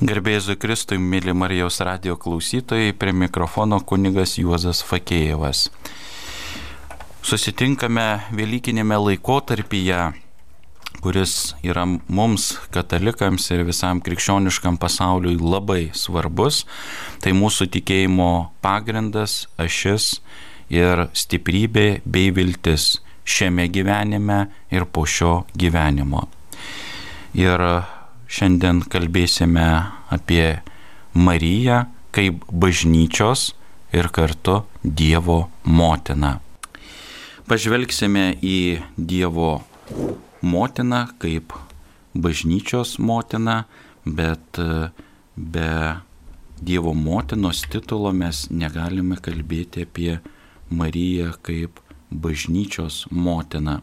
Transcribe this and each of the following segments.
Garbėzu Kristui, mėly Marijos radio klausytojai, prie mikrofono kunigas Juozas Fakėjevas. Susitinkame Velykinėme laikotarpyje, kuris yra mums, katalikams ir visam krikščioniškam pasauliui labai svarbus. Tai mūsų tikėjimo pagrindas, ašis ir stiprybė bei viltis šiame gyvenime ir po šio gyvenimo. Ir šiandien kalbėsime apie Mariją kaip bažnyčios ir kartu Dievo motiną. Pažvelgsime į Dievo motiną kaip bažnyčios motiną, bet be Dievo motinos titulo mes negalime kalbėti apie Mariją kaip bažnyčios motina.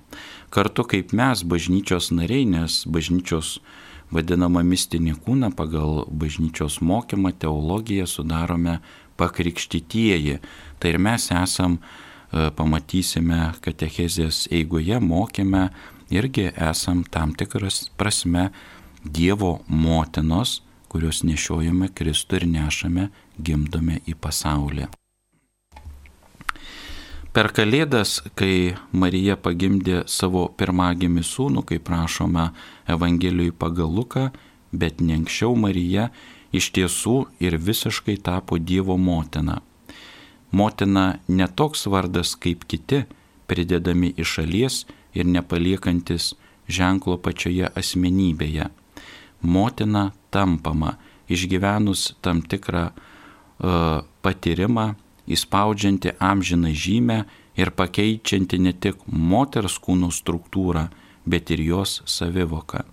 Kartu kaip mes, bažnyčios nariai, nes bažnyčios vadinamą mistinį kūną pagal bažnyčios mokymą, teologiją sudarome pakrikštytieji. Tai ir mes esam, e, pamatysime katechezės eigoje, mokėme, irgi esam tam tikras prasme Dievo motinos, kurios nešiojame Kristų ir nešame, gimdome į pasaulį. Per Kalėdas, kai Marija pagimdė savo pirmagimį sūnų, kaip prašome Evangelijoje pagal Luką, bet ne anksčiau Marija iš tiesų ir visiškai tapo Dievo motina. Motina netoks vardas kaip kiti, pridedami iš šalies ir nepaliekantis ženklo pačioje asmenybėje. Motina tampama, išgyvenus tam tikrą uh, patyrimą, įspaudžianti amžiną žymę ir pakeičianti ne tik moters kūno struktūrą, bet ir jos savivoką.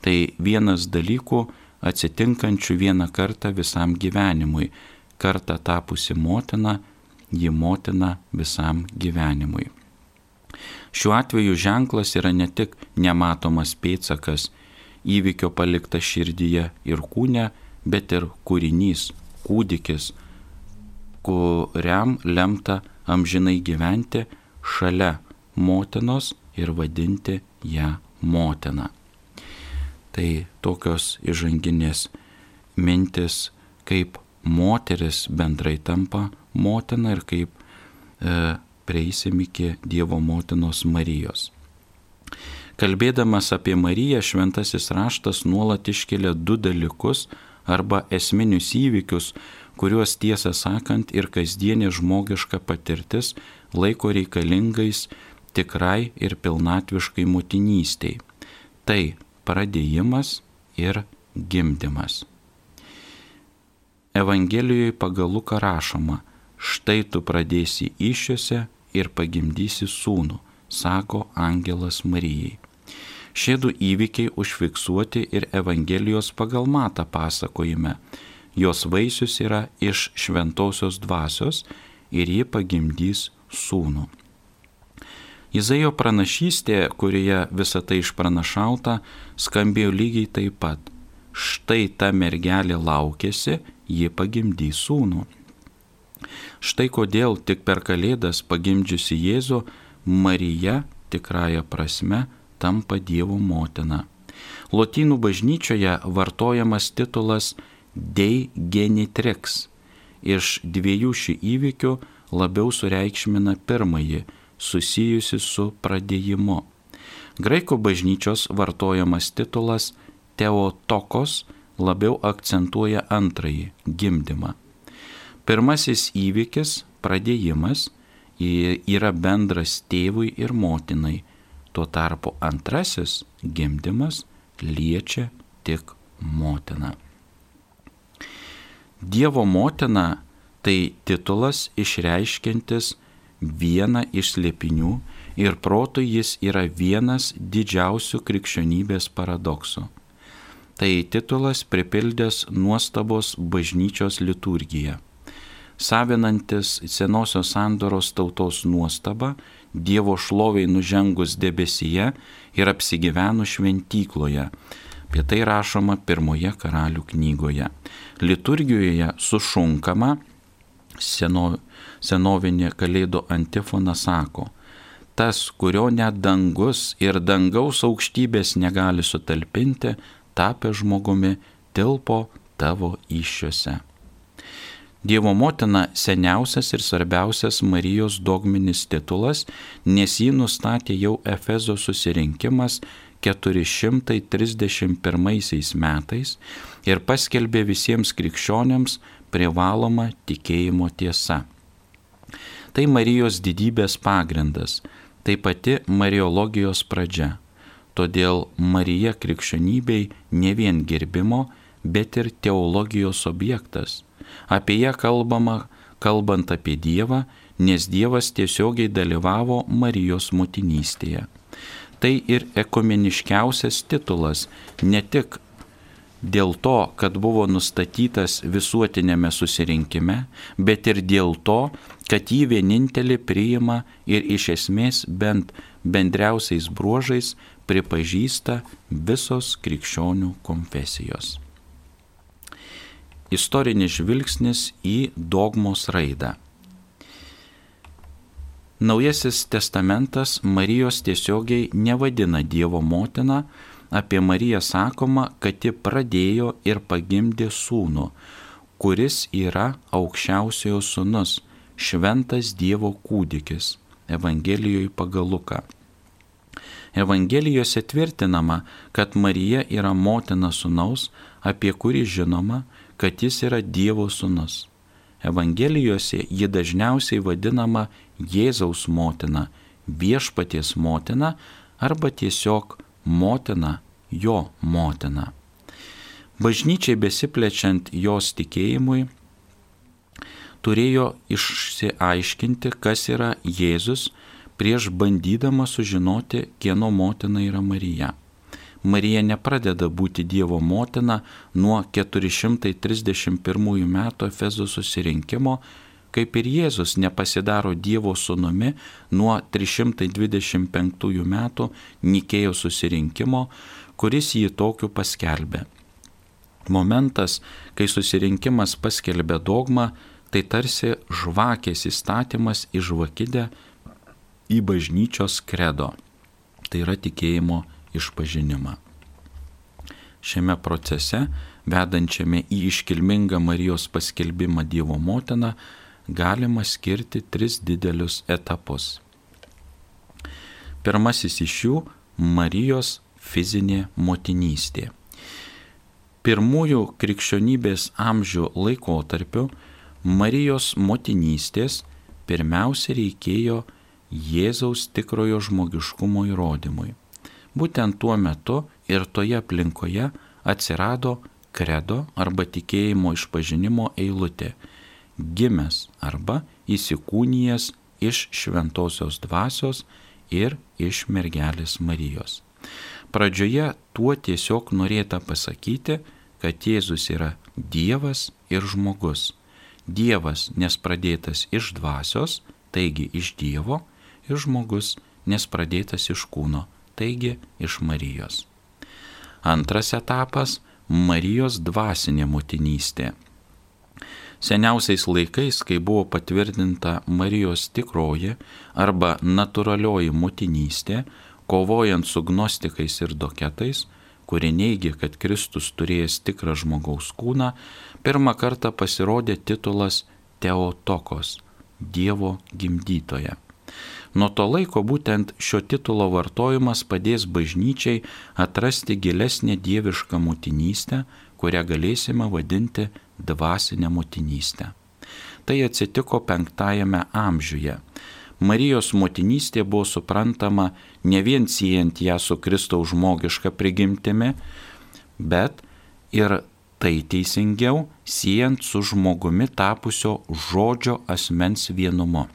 Tai vienas dalykų atsitinkančių vieną kartą visam gyvenimui. Kartą tapusi motina, ji motina visam gyvenimui. Šiuo atveju ženklas yra ne tik nematomas pėtsakas, įvykio palikta širdyje ir kūne, bet ir kūrinys, kūdikis, kuriam lemta amžinai gyventi šalia motinos ir vadinti ją motina. Tai tokios įžanginės mintis, kaip moteris bendrai tampa motina ir kaip e, prieisim iki Dievo motinos Marijos. Kalbėdamas apie Mariją, šventasis raštas nuolat iškelia du dalykus arba esminius įvykius, kuriuos tiesą sakant ir kasdienė žmogiška patirtis laiko reikalingais tikrai ir pilnatviškai motinystiai. Tai pradėjimas ir gimdymas. Evangelijoje pagal Luką rašoma, štai tu pradėsi iššiose ir pagimdysi sūnų, sako angelas Marijai. Šie du įvykiai užfiksuoti ir Evangelijos pagal matą pasakojime jos vaisius yra iš šventosios dvasios ir ji pagimdys sūnų. Izaijo pranašystė, kurioje visa tai išpranašauta, skambėjo lygiai taip pat. Štai ta mergelė laukėsi, ji pagimdys sūnų. Štai kodėl tik per Kalėdas pagimdžiusi Jėzų, Marija tikrąją prasme tampa Dievo motina. Lotynų bažnyčioje vartojamas titulas Dei genitrix. Iš dviejų šių įvykių labiau sureikšmina pirmąjį, susijusi su pradėjimu. Graikų bažnyčios vartojamas titulas Teotokos labiau akcentuoja antrąjį - gimdymą. Pirmasis įvykis - pradėjimas - yra bendras tėvui ir motinai, tuo tarpu antrasis - gimdymas - liečia tik motiną. Dievo motina tai titulas išreiškintis vieną iš slėpinių ir protų jis yra vienas didžiausių krikščionybės paradoksų. Tai titulas pripildęs nuostabos bažnyčios liturgiją. Savinantis senosios sandoros tautos nuostabą, Dievo šloviai nužengus debesyje ir apsigyvenus šventykloje, Apie tai rašoma pirmoje karalių knygoje. Liturgijoje sušunkama seno, senovinė kalėdų antifona sako, tas, kurio net dangus ir dangaus aukštybės negali sutalpinti, tapę žmogumi, tilpo tavo iššiose. Dievo motina seniausias ir svarbiausias Marijos dogminis titulas, nes jį nustatė jau Efezo susirinkimas 431 metais ir paskelbė visiems krikščionėms privaloma tikėjimo tiesa. Tai Marijos didybės pagrindas, tai pati Mariologijos pradžia. Todėl Marija krikščionybei ne vien gerbimo, bet ir teologijos objektas Apie ją kalbama, kalbant apie Dievą, nes Dievas tiesiogiai dalyvavo Marijos motinystėje. Tai ir ekumeniškiausias titulas ne tik dėl to, kad buvo nustatytas visuotinėme susirinkime, bet ir dėl to, kad jį vienintelį priima ir iš esmės bent bendriausiais bruožais pripažįsta visos krikščionių konfesijos istorinis žvilgsnis į dogmos raidą. Naujasis testamentas Marijos tiesiogiai nevadina Dievo motina, apie Mariją sakoma, kad ji pradėjo ir pagimdė sūnų, kuris yra aukščiausiojo sūnus, šventas Dievo kūdikis, Evangelijoje pagal Luką. Evangelijose tvirtinama, kad Marija yra motina sūnaus, apie kurį žinoma, kad jis yra Dievo sūnus. Evangelijose ji dažniausiai vadinama Jėzaus motina, viešpaties motina arba tiesiog motina, jo motina. Bažnyčiai besiplečiant jos tikėjimui, turėjo išsiaiškinti, kas yra Jėzus, prieš bandydama sužinoti, kieno motina yra Marija. Marija nepradeda būti Dievo motina nuo 431 metų Efezo susirinkimo, kaip ir Jėzus nepasidaro Dievo sūnumi nuo 325 metų Nikėjo susirinkimo, kuris jį tokiu paskelbė. Momentas, kai susirinkimas paskelbė dogmą, tai tarsi žvakės įstatymas į žvakidę į bažnyčios kredo. Tai yra tikėjimo išpažinimą. Šiame procese, vedančiame į iškilmingą Marijos paskelbimą Dievo motiną, galima skirti tris didelius etapus. Pirmasis iš jų - Marijos fizinė motinystė. Pirmųjų krikščionybės amžių laikotarpiu Marijos motinystės pirmiausia reikėjo Jėzaus tikrojo žmogiškumo įrodymui. Būtent tuo metu ir toje aplinkoje atsirado kredo arba tikėjimo išpažinimo eilutė - gimęs arba įsikūnijęs iš šventosios dvasios ir iš mergelės Marijos. Pradžioje tuo tiesiog norėta pasakyti, kad Jėzus yra Dievas ir žmogus. Dievas, nes pradėtas iš dvasios, taigi iš Dievo, ir žmogus, nes pradėtas iš kūno, taigi iš Marijos. Antras etapas - Marijos dvasinė motinystė. Seniausiais laikais, kai buvo patvirtinta Marijos tikroji arba natūralioji motinystė, kovojant su gnostikais ir doketais, kurie neigia, kad Kristus turėjęs tikrą žmogaus kūną, pirmą kartą pasirodė titulas Teotokos - Dievo gimdytoje. Nuo to laiko būtent šio titulo vartojimas padės bažnyčiai atrasti gilesnę dievišką motinystę, kurią galėsime vadinti dvasinę motinystę. Tai atsitiko penktajame amžiuje. Marijos motinystė buvo suprantama ne vien siejant ją su Kristaus žmogiška prigimtimi, bet ir tai teisingiau siejant su žmogumi tapusio žodžio asmens vienumu.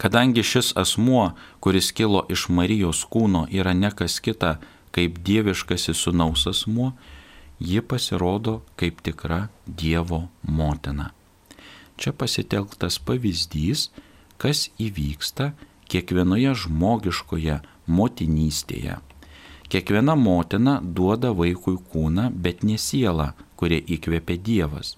Kadangi šis asmuo, kuris kilo iš Marijos kūno, yra nekas kita kaip dieviškasis sunaus asmuo, ji pasirodo kaip tikra Dievo motina. Čia pasitelktas pavyzdys, kas įvyksta kiekvienoje žmogiškoje motinystėje. Kiekviena motina duoda vaikui kūną, bet ne sielą, kurie įkvėpia Dievas.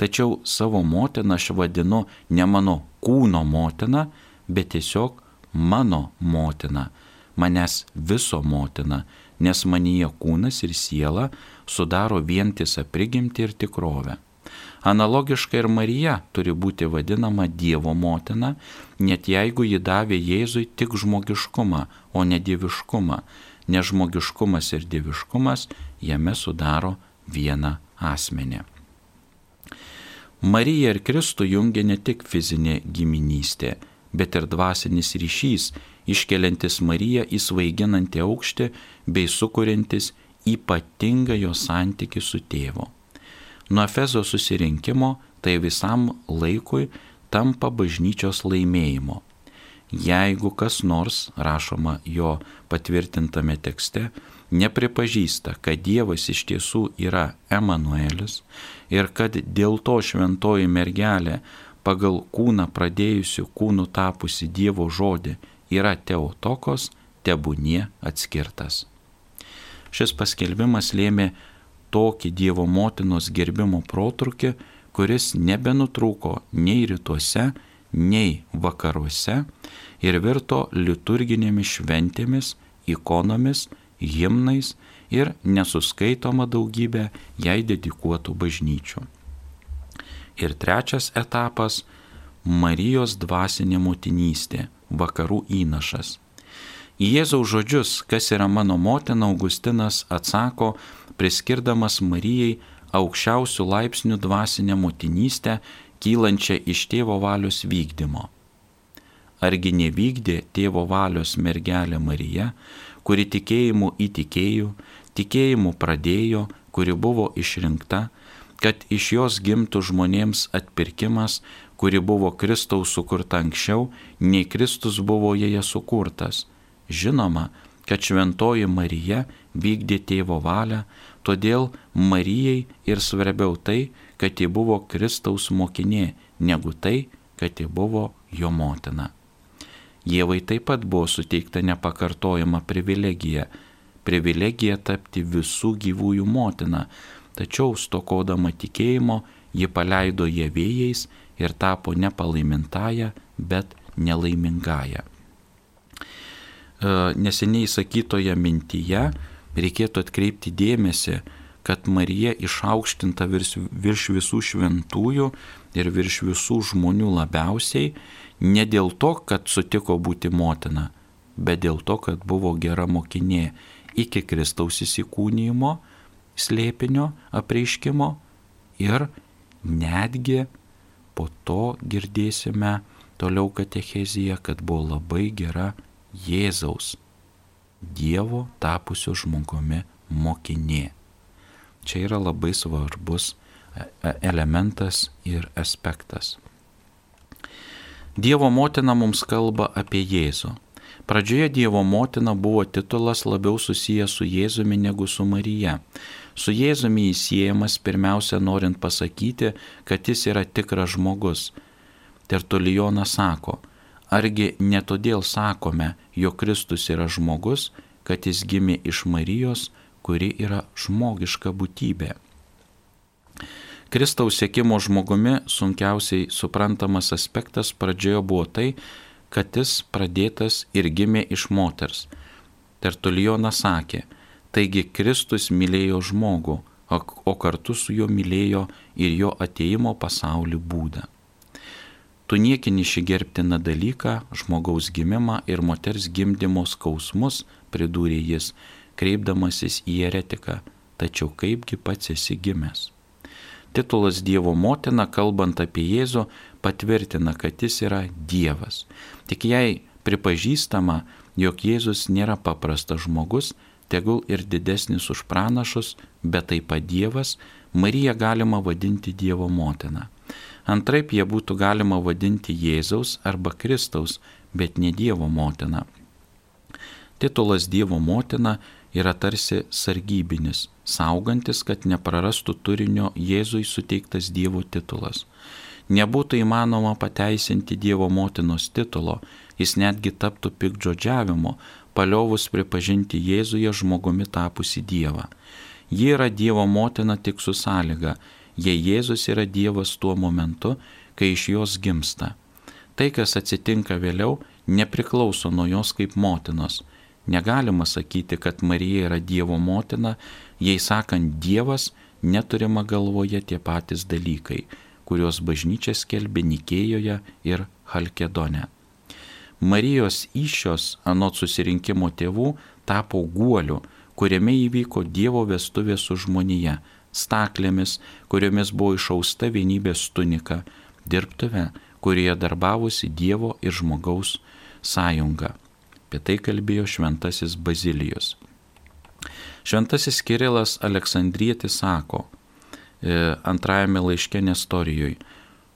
Tačiau savo motiną aš vadinu ne mano kūno motina, bet tiesiog mano motina, manęs viso motina, nes manyje kūnas ir siela sudaro vientisą prigimtį ir tikrovę. Analogiškai ir Marija turi būti vadinama Dievo motina, net jeigu ji davė Jėzui tik žmogiškumą, o ne dieviškumą, nes žmogiškumas ir dieviškumas jame sudaro vieną asmenį. Marija ir Kristų jungia ne tik fizinė giminystė, bet ir dvasinis ryšys, iškeliantis Mariją į svaiginantį aukštį bei sukuriantis ypatingą jo santyki su tėvu. Nuo Efezo susirinkimo tai visam laikui tampa bažnyčios laimėjimo. Jeigu kas nors, rašoma jo patvirtintame tekste, nepripažįsta, kad Dievas iš tiesų yra Emanuelis ir kad dėl to šventoji mergelė pagal kūną pradėjusių kūnų tapusi Dievo žodį yra Teotokos, tebūnie atskirtas. Šis paskelbimas lėmė tokį Dievo motinos gerbimo protrukį, kuris nebenutrūko nei rytuose, nei vakaruose ir virto liturginėmis šventėmis, ikonomis, himnais ir nesuskaitoma daugybė jai dedikuotų bažnyčių. Ir trečias etapas - Marijos dvasinė motinystė, vakarų įnašas. Į Jėzaus žodžius, kas yra mano motina, Augustinas atsako, priskirdamas Marijai aukščiausių laipsnių dvasinę motinystę, kylančią iš tėvo valios vykdymo. Argi nevykdė tėvo valios mergelė Marija, kuri tikėjimu įtikėjo, tikėjimu pradėjo, kuri buvo išrinkta, kad iš jos gimtų žmonėms atpirkimas, kuri buvo Kristaus sukurta anksčiau, nei Kristus buvo joje sukurtas. Žinoma, kad šventoji Marija vykdė tėvo valią, todėl Marijai ir svarbiau tai, kad ji buvo Kristaus mokinė, negu tai, kad ji buvo jo motina. Jėvai taip pat buvo suteikta nepakartojama privilegija - privilegija tapti visų gyvųjų motina, tačiau stokodama tikėjimo ji paleido jie vėjais ir tapo ne palaimintąją, bet nelaimingąją. E, neseniai sakytoje mintyje reikėtų atkreipti dėmesį, kad Marija išaukštinta virš, virš visų šventųjų ir virš visų žmonių labiausiai ne dėl to, kad sutiko būti motina, bet dėl to, kad buvo gera mokinė iki Kristaus įsikūnymo, slėpinio apreiškimo ir netgi po to girdėsime toliau katecheziją, kad buvo labai gera Jėzaus, Dievo tapusio žmogumi mokinė. Čia yra labai svarbus e, e, elementas ir aspektas. Dievo motina mums kalba apie Jėzų. Pradžioje Dievo motina buvo titulas labiau susijęs su Jėzumi negu su Marija. Su Jėzumi įsiejamas pirmiausia norint pasakyti, kad jis yra tikras žmogus. Tertulijonas sako, argi ne todėl sakome, jog Kristus yra žmogus, kad jis gimė iš Marijos, kuri yra žmogiška būtybė. Kristaus sėkimo žmogumi sunkiausiai suprantamas aspektas pradžioje buvo tai, kad jis pradėtas ir gimė iš moters. Tertulijonas sakė, Taigi Kristus mylėjo žmogų, o kartu su juo mylėjo ir jo ateimo pasaulį būdą. Tu niekini šį gerbtiną dalyką, žmogaus gimimą ir moters gimdymo skausmus, pridūrė jis, kreipdamasis į eretiką, tačiau kaipgi pats esi gimęs. Titulas Dievo motina, kalbant apie Jėzų, patvirtina, kad jis yra Dievas. Tik jei pripažįstama, jog Jėzus nėra paprastas žmogus, tegul ir didesnis už pranašus, bet taip pat Dievas, Mariją galima vadinti Dievo motina. Antraip jie būtų galima vadinti Jėzaus arba Kristaus, bet ne Dievo motina. Titulas Dievo motina yra tarsi sargybinis, saugantis, kad neprarastų turinio Jėzui suteiktas Dievo titulas. Nebūtų įmanoma pateisinti Dievo motinos titulo, jis netgi taptų pikdžodžiavimu, paliovus pripažinti Jėzuje žmogumi tapusi Dievą. Ji yra Dievo motina tik su sąlyga, jei Jėzus yra Dievas tuo momentu, kai iš jos gimsta. Tai, kas atsitinka vėliau, nepriklauso nuo jos kaip motinos, Negalima sakyti, kad Marija yra Dievo motina, jei sakant Dievas, neturima galvoje tie patys dalykai, kuriuos bažnyčia skelbė Nikėjoje ir Halkedone. Marijos iššios anot susirinkimo tėvų tapo guoliu, kuriame įvyko Dievo vestuvė su žmonija, staklėmis, kuriomis buvo išausta vienybės tunika, dirbtuve, kurioje darbavosi Dievo ir žmogaus sąjunga. Apie tai kalbėjo šventasis Bazilijus. Šventasis Kirilas Aleksandrietis sako e, antrajame laiške Nestorijoje,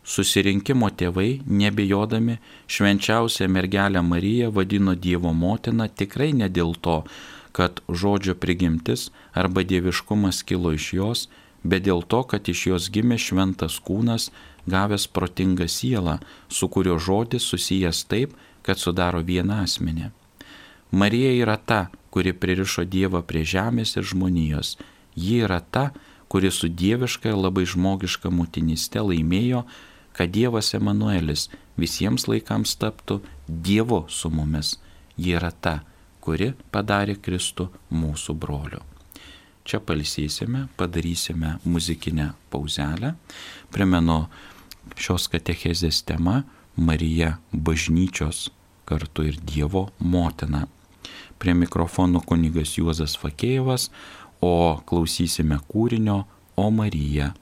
susirinkimo tėvai, nebijodami švenčiausią mergelę Mariją vadino Dievo motina tikrai ne dėl to, kad žodžio prigimtis arba dieviškumas kilo iš jos, bet dėl to, kad iš jos gimė šventas kūnas, gavęs protingą sielą, su kurio žodis susijęs taip, kad sudaro vieną asmenį. Marija yra ta, kuri pririšo Dievą prie žemės ir žmonijos. Ji yra ta, kuri su dieviška ir labai žmogiška motiniste laimėjo, kad Dievas Emanuelis visiems laikams taptų Dievo su mumis. Ji yra ta, kuri padarė Kristų mūsų broliu. Čia palsėsime, padarysime muzikinę pauzelę. Primenu šios katechezės tema Marija bažnyčios kartu ir Dievo motina. Prie mikrofono kunigas Juozas Fakėjevas, o klausysime kūrinio O Marija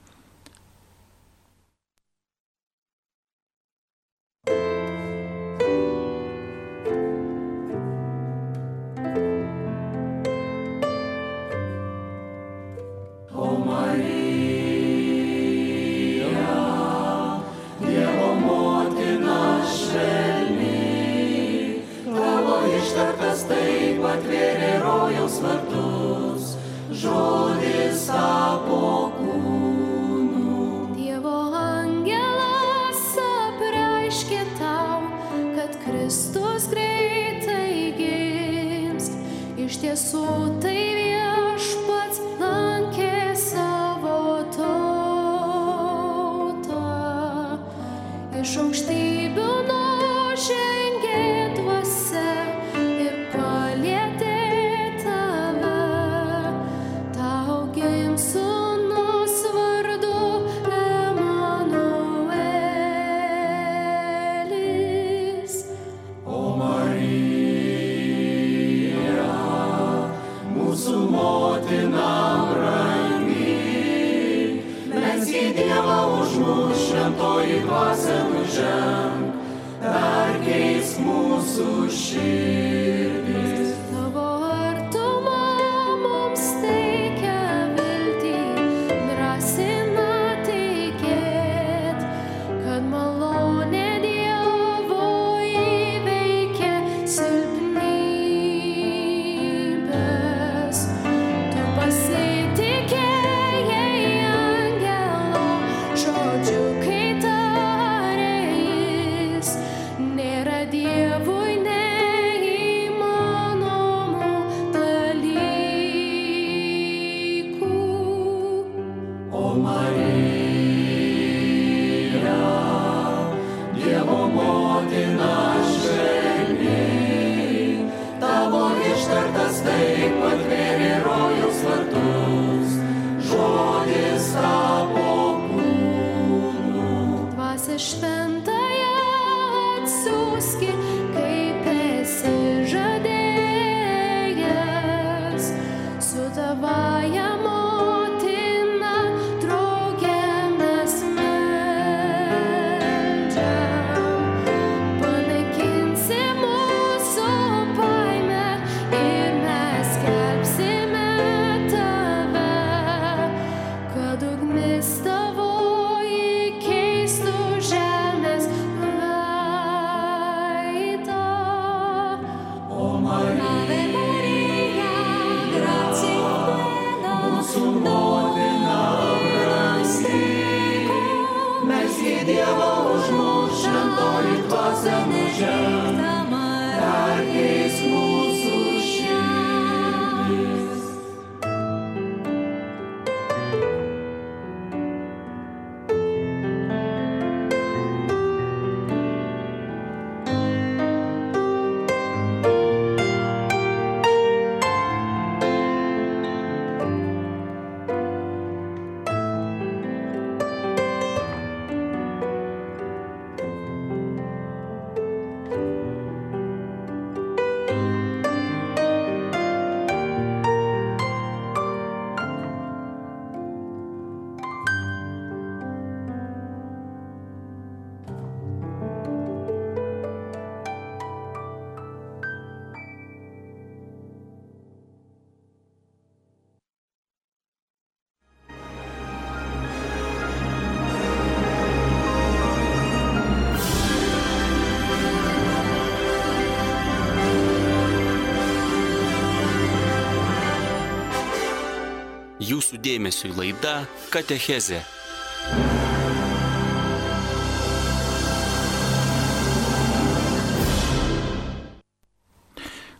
dėmesio laida Katecheze.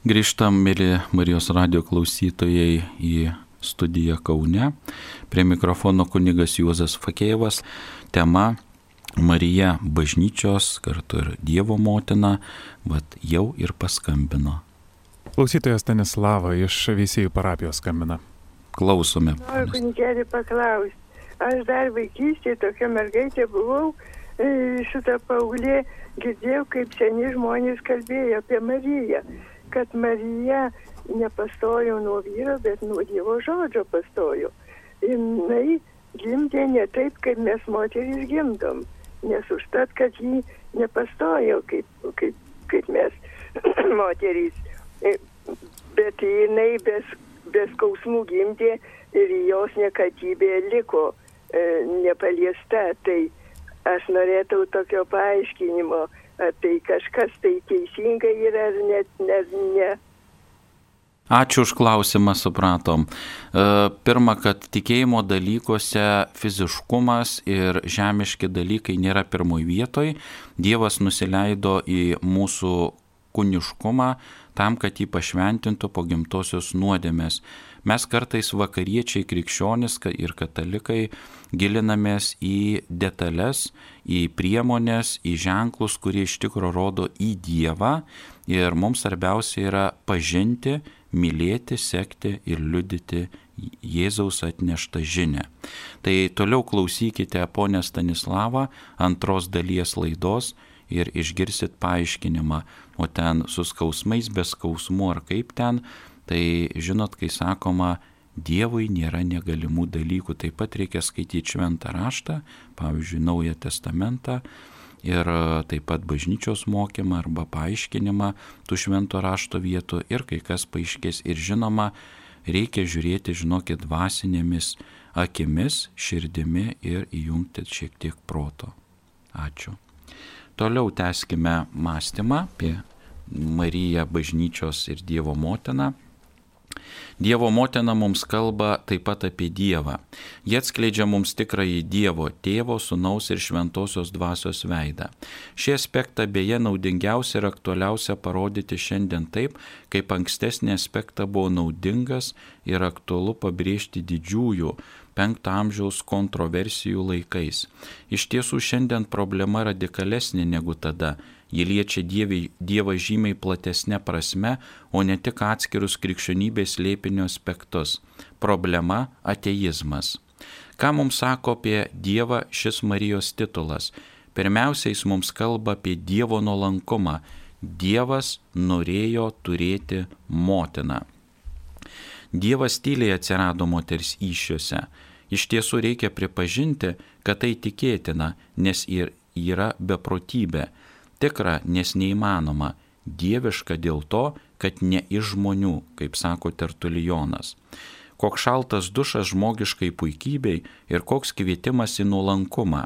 Grįžtam, mėly Marijos radio klausytojai, į studiją Kaune. Prie mikrofono kunigas Juozas Fakėjevas. Tema Marija bažnyčios, kartu ir Dievo motina, vad jau ir paskambino. Klausytojas Stanislava iš Veisėjų parapijos skambina. Klausome. Noriu kunigėlį paklausti. Aš dar vaikystėje tokia mergaitė buvau, e, šitą paauglė girdėjau, kaip seni žmonės kalbėjo apie Mariją kad Marija nepastojo nuo vyro, bet nuo Dievo žodžio pastojo. Jis gimdė ne taip, kaip mes moterys gimdom, nes užtat, kad jį nepastojo kaip, kaip, kaip mes moterys. E, bet jinai bes, bes kausmų gimdė ir jos nekatybė liko e, nepaliesta. Tai aš norėčiau tokio paaiškinimo ar tai kažkas tai teisingai yra ar net ne. ne. Ačiū už klausimą, supratom. E, pirma, kad tikėjimo dalykuose fiziškumas ir žemiški dalykai nėra pirmoji vietoj. Dievas nusileido į mūsų kūniškumą tam, kad jį pašventintų po gimtosios nuodėmės. Mes kartais vakariečiai, krikščionis ir katalikai gilinamės į detalės, į priemonės, į ženklus, kurie iš tikrųjų rodo į Dievą ir mums svarbiausia yra pažinti, mylėti, sekti ir liudyti Jėzaus atneštą žinę. Tai toliau klausykite ponę Stanislavą antros dalies laidos ir išgirsit paaiškinimą, o ten su skausmais, be skausmų ar kaip ten, Tai žinot, kai sakoma, Dievui nėra negalimų dalykų, taip pat reikia skaityti šventą raštą, pavyzdžiui, Naują testamentą ir e, taip pat bažnyčios mokymą arba paaiškinimą tų švento rašto vietų ir kai kas paaiškės ir žinoma, reikia žiūrėti, žinokit, dvasinėmis akimis, širdimi ir įjungti šiek tiek proto. Ačiū. Toliau tęskime mąstymą apie Mariją bažnyčios ir Dievo motiną. Dievo motina mums kalba taip pat apie Dievą. Jie atskleidžia mums tikrąjį Dievo tėvo, sunaus ir šventosios dvasios veidą. Šį aspektą beje naudingiausia ir aktualiausia parodyti šiandien taip, kaip ankstesnį aspektą buvo naudingas ir aktualu pabrėžti didžiųjų penkto amžiaus kontroversijų laikais. Iš tiesų šiandien problema radikalesnė negu tada Ji liečia dievai, Dievą žymiai platesnė prasme, o ne tik atskirus krikščionybės lėpinio aspektus. Problema - ateizmas. Ką mums sako apie Dievą šis Marijos titulas? Pirmiausia, jis mums kalba apie Dievo nuolankumą. Dievas norėjo turėti motiną. Dievas tyliai atsirado moters iššiose. Iš tiesų reikia pripažinti, kad tai tikėtina, nes ir yra beprotybė tikra, nes neįmanoma, dieviška dėl to, kad ne iš žmonių, kaip sako Tertulijonas. Koks šaltas dušas žmogiškai puikybei ir koks kvietimas į nuolankumą.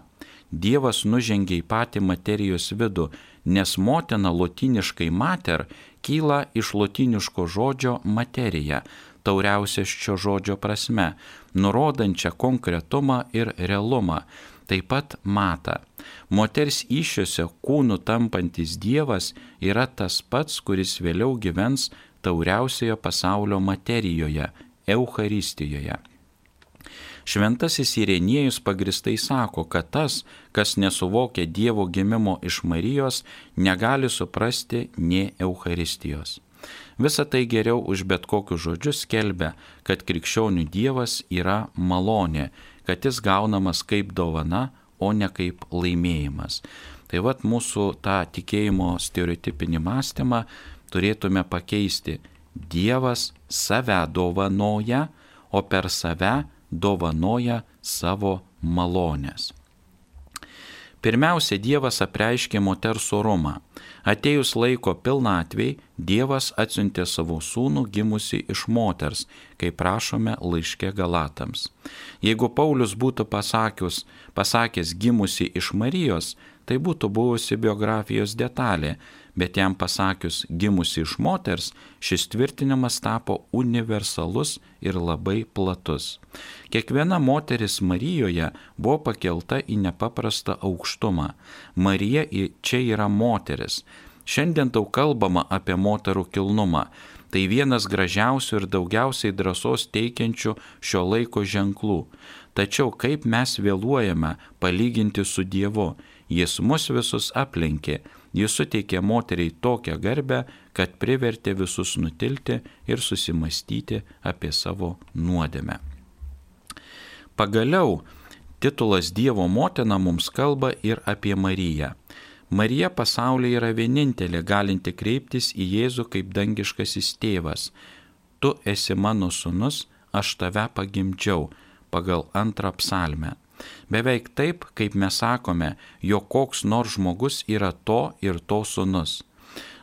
Dievas nužengia į patį materijos vidų, nes motina lotiniškai mater kyla iš lotiniško žodžio materija, tauriausias šio žodžio prasme, nurodančia konkretumą ir realumą, taip pat mata. Moters iššiose kūnų tampantis Dievas yra tas pats, kuris vėliau gyvens tauriausioje pasaulio materijoje - Euharistijoje. Šventasis Irenėjus pagristai sako, kad tas, kas nesuvokia Dievo gimimo iš Marijos, negali suprasti nie Euharistijos. Visą tai geriau už bet kokius žodžius skelbia, kad krikščionių Dievas yra malonė, kad jis gaunamas kaip dovana, o ne kaip laimėjimas. Tai vad mūsų tą tikėjimo stereotipinį mąstymą turėtume pakeisti. Dievas save dovanoja, o per save dovanoja savo malonės. Pirmiausia, Dievas apreiškė moters orumą. Atėjus laiko pilnatvei, Dievas atsiuntė savo sūnų gimusi iš moters, kaip prašome laiške Galatams. Jeigu Paulius būtų pasakius, pasakęs gimusi iš Marijos, tai būtų buvusi biografijos detalė, bet jam pasakius gimusi iš moters, šis tvirtinimas tapo universalus ir labai platus. Kiekviena moteris Marijoje buvo pakelta į nepaprastą aukštumą. Marija čia yra moteris. Šiandien daug kalbama apie moterų kilnumą. Tai vienas gražiausių ir daugiausiai drąsos teikiančių šio laiko ženklų. Tačiau kaip mes vėluojame palyginti su Dievu, Jis mus visus aplenkė, Jis suteikė moteriai tokią garbę, kad privertė visus nutilti ir susimastyti apie savo nuodėmę. Pagaliau, titulas Dievo motina mums kalba ir apie Mariją. Marija pasaulyje yra vienintelė galinti kreiptis į Jėzų kaip dangiškasis tėvas. Tu esi mano sunus, aš tave pagimdžiau pagal antrą psalmę. Beveik taip, kaip mes sakome, jog koks nors žmogus yra to ir to sunus.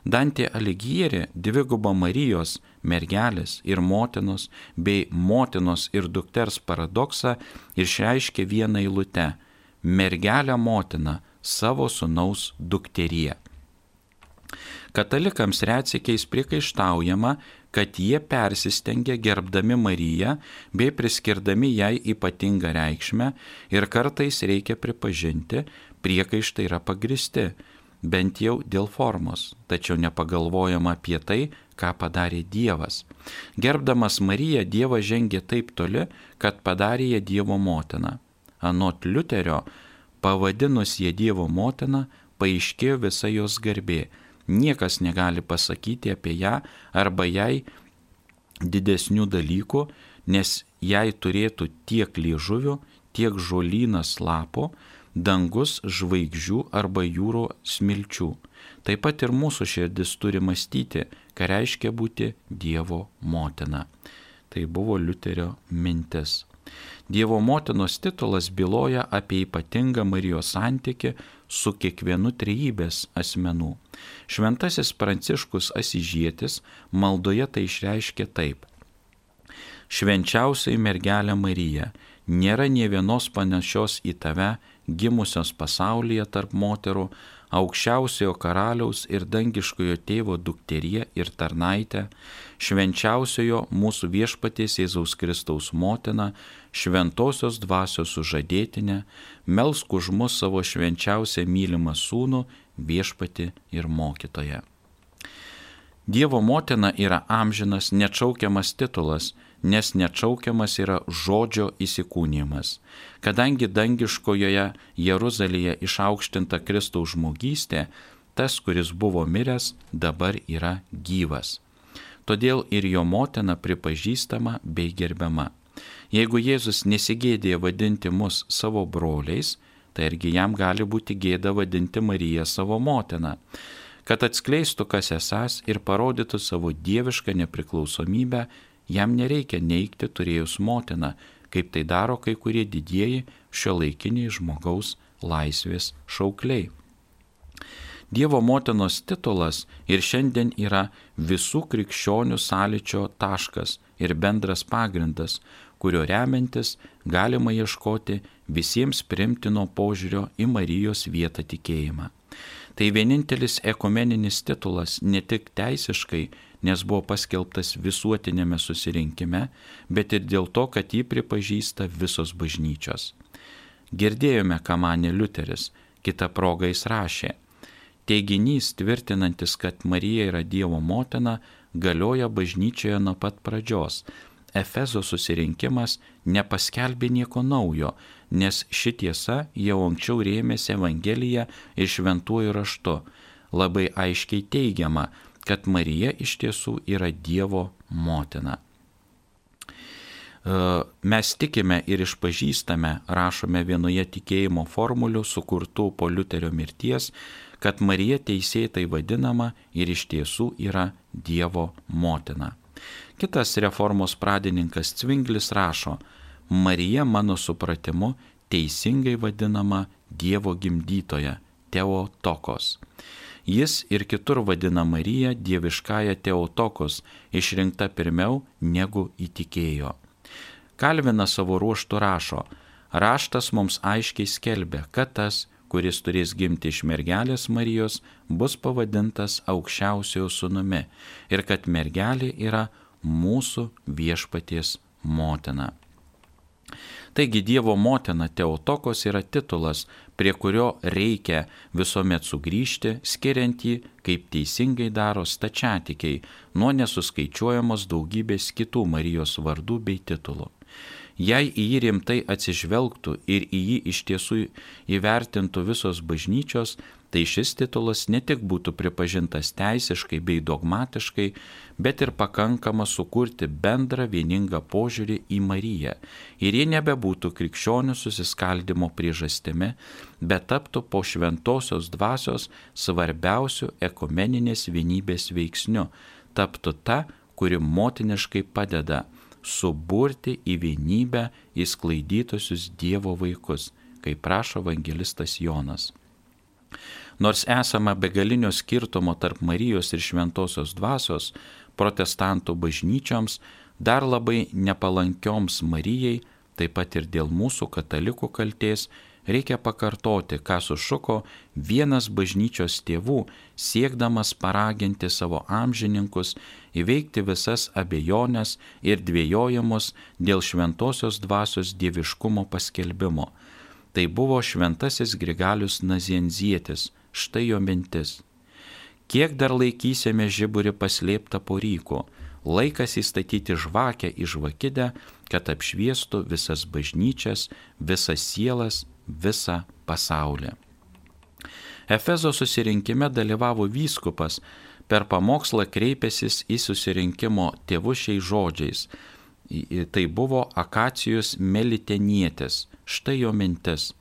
Dantė Aligierė dvigubą Marijos, mergelės ir motinos bei motinos ir dukters paradoksą išreiškė vieną eilutę - mergelę motiną savo sunaus dukterie. Katalikams retsikiais priekaištaujama, kad jie persistengia gerbdami Mariją bei priskirdami jai ypatingą reikšmę ir kartais reikia pripažinti, priekaištai yra pagristi, bent jau dėl formos, tačiau nepagalvojama apie tai, ką padarė Dievas. Gerbdamas Mariją, Dievas žengė taip toli, kad padarė ją Dievo motiną. Anot Liuterio, pavadinus ją Dievo motiną, paaiškėjo visa jos garbė Niekas negali pasakyti apie ją arba jai didesnių dalykų, nes jai turėtų tiek liežuvių, tiek žolynas lapo, dangus žvaigždžių arba jūro smilčių. Taip pat ir mūsų širdis turi mąstyti, ką reiškia būti Dievo motina. Tai buvo Liuterio mintis. Dievo motinos titulas byloja apie ypatingą Marijos santyki su kiekvienu trejybės asmenų. Šventasis Pranciškus Asižėtis maldoje tai išreiškė taip. Švenčiausiai mergelė Marija, nėra nie vienos panašios į tave, gimusios pasaulyje tarp moterų, aukščiausiojo karaliaus ir dangiškojo tėvo dukterie ir tarnaitė, švenčiausiojo mūsų viešpaties Jėzaus Kristaus motina, šventosios dvasios sužadėtinė, melsk už mus savo švenčiausią mylimą sūnų, viešpati ir mokytoja. Dievo motina yra amžinas, neatšaukiamas titulas, nes neatšaukiamas yra žodžio įsikūnymas. Kadangi dangiškojoje Jeruzalėje išaukštinta Kristaus žmogystė, tas, kuris buvo miręs, dabar yra gyvas. Todėl ir jo motina pripažįstama bei gerbiama. Jeigu Jėzus nesigėdė vadinti mus savo broliais, tai argi jam gali būti gėda vadinti Mariją savo motiną kad atskleistų, kas esas ir parodytų savo dievišką nepriklausomybę jam nereikia neikti turėjus motiną, kaip tai daro kai kurie didieji šio laikiniai žmogaus laisvės šaukliai. Dievo motinos titulas ir šiandien yra visų krikščionių sąlyčio taškas ir bendras pagrindas, kurio remiantis galima ieškoti visiems primtino požiūrio į Marijos vietą tikėjimą. Tai vienintelis ekumeninis titulas ne tik teisiškai, nes buvo paskelbtas visuotinėme susirinkime, bet ir dėl to, kad jį pripažįsta visos bažnyčios. Girdėjome, ką manė Liuteris, kitą progą jis rašė. Teiginys tvirtinantis, kad Marija yra Dievo motina, galioja bažnyčioje nuo pat pradžios. Efezo susirinkimas nepaskelbė nieko naujo, nes ši tiesa jau anksčiau rėmėsi Evangeliją ir šventuoju raštu. Labai aiškiai teigiama, kad Marija iš tiesų yra Dievo motina. E, mes tikime ir išpažįstame, rašome vienoje tikėjimo formulių sukurtų po Liuterio mirties, kad Marija teisėtai vadinama ir iš tiesų yra Dievo motina. Kitas reformos pradininkas Cvinglis rašo, Marija mano supratimu teisingai vadinama Dievo gimdytoja, Teotokos. Jis ir kitur vadina Mariją dieviškąją Teotokos, išrinkta pirmiau negu įtikėjo. Kalvina savo ruoštų rašo, raštas mums aiškiai skelbia, kad tas, kuris turės gimti iš mergelės Marijos, bus pavadintas aukščiausiojo sunumi ir kad mergelė yra mūsų viešpaties motina. Taigi Dievo motina Teotokos yra titulas, prie kurio reikia visuomet sugrįžti, skiriant jį, kaip teisingai daro stačiatikiai, nuo nesuskaičiuojamos daugybės kitų Marijos vardų bei titulų. Jei į jį rimtai atsižvelgtų ir į jį iš tiesų įvertintų visos bažnyčios, tai šis titulas ne tik būtų pripažintas teisiškai bei dogmatiškai, bet ir pakankama sukurti bendrą vieningą požiūrį į Mariją ir ji nebebūtų krikščionių susiskaldimo priežastimi, bet taptų po šventosios dvasios svarbiausių ekumeninės vienybės veiksniu, taptų ta, kuri motiniškai padeda suburti į vienybę įsklaidytusius Dievo vaikus, kaip prašo evangelistas Jonas. Nors esama begalinio skirtumo tarp Marijos ir Šventojios dvasios, protestantų bažnyčioms, dar labai nepalankioms Marijai, taip pat ir dėl mūsų katalikų kalties, reikia pakartoti, ką sušuko vienas bažnyčios tėvų, siekdamas paraginti savo amžininkus įveikti visas abejonės ir dviejojimus dėl šventosios dvasios dieviškumo paskelbimo. Tai buvo šventasis Grigalius Nazienzietis, štai jo mintis. Kiek dar laikysime žiburį paslėptą po ryko, laikas įstatyti žvakę į žvakidę, kad apšviestų visas bažnyčias, visas sielas, visą pasaulį. Efezo susirinkime dalyvavo vyskupas, per pamokslą kreipėsis į susirinkimo tėvus šiais žodžiais. Tai buvo Akacijus Melitenietis. Štai jo mintis.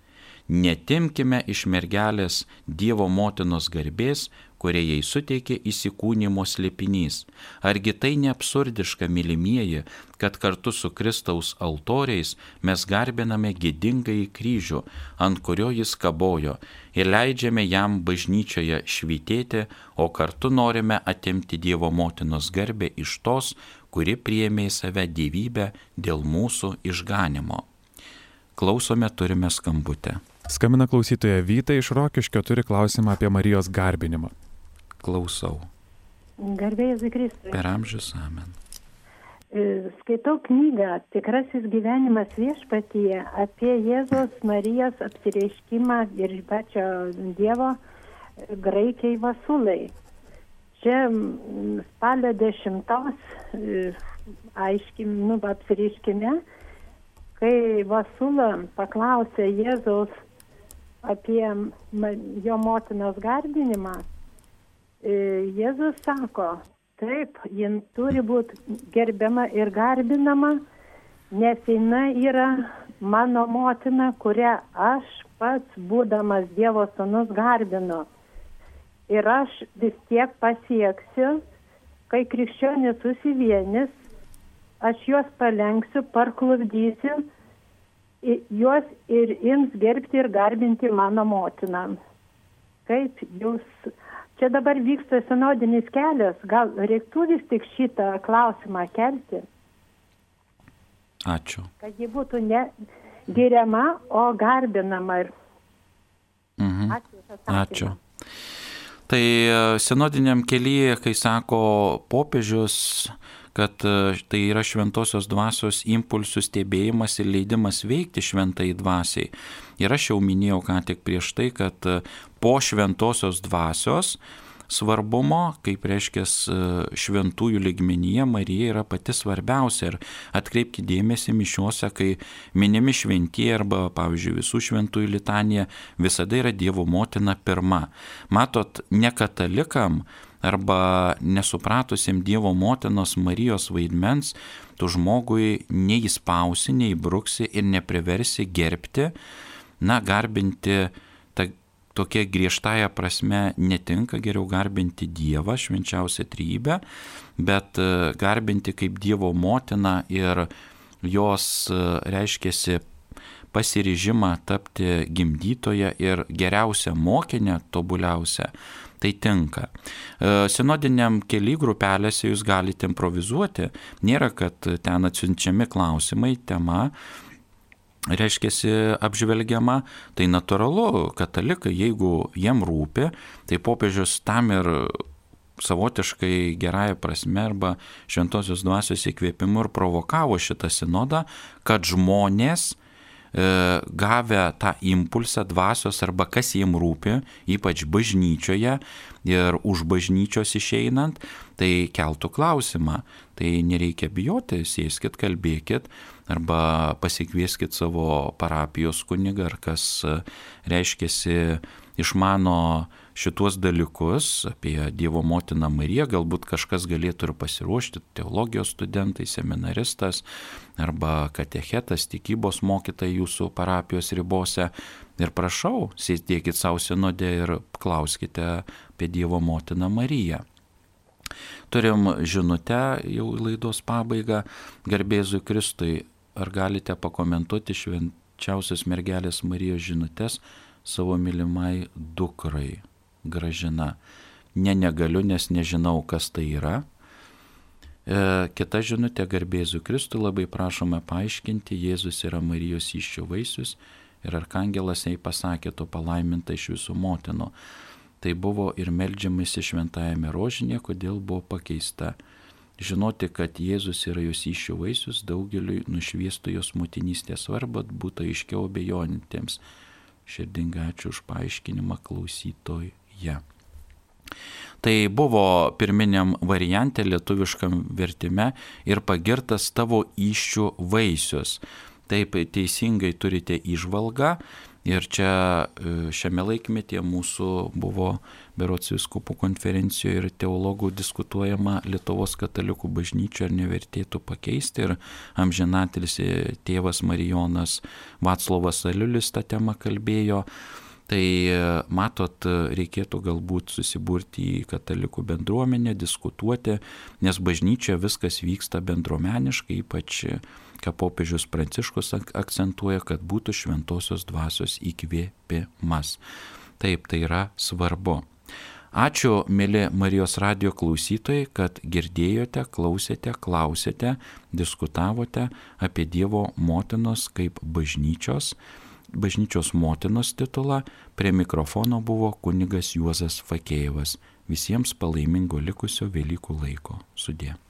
Netimkime iš mergelės Dievo motinos garbės, kurie jai suteikė įsikūnymo slėpinys. Argi tai ne absurdiška, mylimieji, kad kartu su Kristaus altoriais mes garbiname gėdingąjį kryžių, ant kurio jis kabojo, ir leidžiame jam bažnyčioje švitėti, o kartu norime atimti Dievo motinos garbę iš tos, kuri priėmė į save gyvybę dėl mūsų išganimo. Klausome, turime skambutę. Skambina klausytoja Vyta iš Rokiškio turi klausimą apie Marijos garbinimą klausau. Garbėjai Kristui. Per amžius amen. E, skaitau knygą Tikrasis gyvenimas viešpatyje apie Jėzos Marijos apsireiškimą ir pačio Dievo graikiai vasulai. Čia spalio dešimtos e, aiškim, nu, apsireiškime, kai Vasula paklausė Jėzaus apie jo motinos garbinimą, E, Jėzus sako, taip, jin turi būti gerbiama ir garbinama, nes jinai yra mano motina, kurią aš pats, būdamas Dievo sunus, garbinu. Ir aš vis tiek pasieksiu, kai krikščionis susivienis, aš juos palenksiu, parklubdysiu, juos ir ims gerbti ir garbinti mano motiną. Kaip jūs čia dabar vyksta sinodinis kelias, gal reiktų vis tik šitą klausimą kelti? Ačiū. Kad ji būtų ne giriama, o garbinama. Ir... Mhm. Ačiū. Ačiū. Tai e, sinodiniam kelyje, kai sako popiežius, kad e, tai yra šventosios dvasios impulsų stebėjimas ir leidimas veikti šventai dvasiai. Ir aš jau minėjau ką tik prieš tai, kad e, po šventosios dvasios svarbumo, kaip reiškia e, šventųjų ligmenyje, Marija yra pati svarbiausia. Ir atkreipkite dėmesį mišiuose, kai minimi šventieji arba, pavyzdžiui, visų šventųjų litanija, visada yra Dievo motina pirma. Matot, ne katalikam, arba nesupratusiam Dievo motinos Marijos vaidmens, tu žmogui neįspausi, neįbruksi ir nepriversi gerbti, na, garbinti ta, tokia griežtąją prasme netinka, geriau garbinti Dievą, švenčiausią trybę, bet e, garbinti kaip Dievo motina ir jos, e, reiškėsi, pasiryžimą tapti gimdytoje ir geriausia mokinė, tobuliausia tai tinka. E, sinodiniam keli grupelėse jūs galite improvizuoti, nėra, kad ten atsiunčiami klausimai, tema, reiškia, apžvelgiama, tai natūralu, katalikai, jeigu jiem rūpi, tai popiežius tam ir savotiškai gerąją prasme arba šventosios dvasios įkvėpimu ir provokavo šitą sinodą, kad žmonės gavę tą impulsą dvasios arba kas jiem rūpi, ypač bažnyčioje ir už bažnyčios išeinant, tai keltų klausimą. Tai nereikia bijoti, sėskit, kalbėkit arba pasikvieskit savo parapijos kunigą ar kas reiškia išmano šituos dalykus apie Dievo motiną Mariją, galbūt kažkas galėtų ir pasiruošti, teologijos studentai, seminaristas arba katechetas, tikybos mokytai jūsų parapijos ribose. Ir prašau, sėdėkit savo sinodė ir klauskite apie Dievo motiną Mariją. Turim žinutę jau laidos pabaigą, garbėzui Kristui, ar galite pakomentuoti švenčiausios mergelės Marijos žinutės savo mylimai dukrai gražina. Ne negaliu, nes nežinau, kas tai yra. E, kita žinutė garbėzų Kristų labai prašome paaiškinti, Jėzus yra Marijos iščių vaisius ir arkangelas jai pasakė, tu palaiminta iš visų motinų. Tai buvo ir melžiamasi šventajame rožinė, kodėl buvo pakeista. Žinoti, kad Jėzus yra jos iššių vaisius, daugeliui nušviestų jos motinystės svarbą, būtų aiškiau bejonintiems. Širdingai ačiū už paaiškinimą klausytojui ja. Tai buvo pirminiam variante lietuviškam vertime ir pagirtas tavo iščių vaisius. Taip teisingai turite išvalgą ir čia e, šiame laikmetyje mūsų buvo Berots viskupų konferencijoje ir teologų diskutuojama Lietuvos katalikų bažnyčia ar nevertėtų pakeisti ir amžinatilis tėvas Marijonas Vaclovas Aliulis tą temą kalbėjo. Tai e, matot, reikėtų galbūt susiburti į katalikų bendruomenę, diskutuoti, nes bažnyčia viskas vyksta bendruomeniškai, ypač ką popiežius Pranciškus akcentuoja, kad būtų šventosios dvasios įkvėpimas. Taip, tai yra svarbu. Ačiū, mėly Marijos radio klausytojai, kad girdėjote, klausėte, klausėte, diskutavote apie Dievo motinos kaip bažnyčios bažnyčios motinos titulą, prie mikrofono buvo kunigas Juozas Fakėjevas. Visiems palaimingo likusio Velykų laiko. Sudė.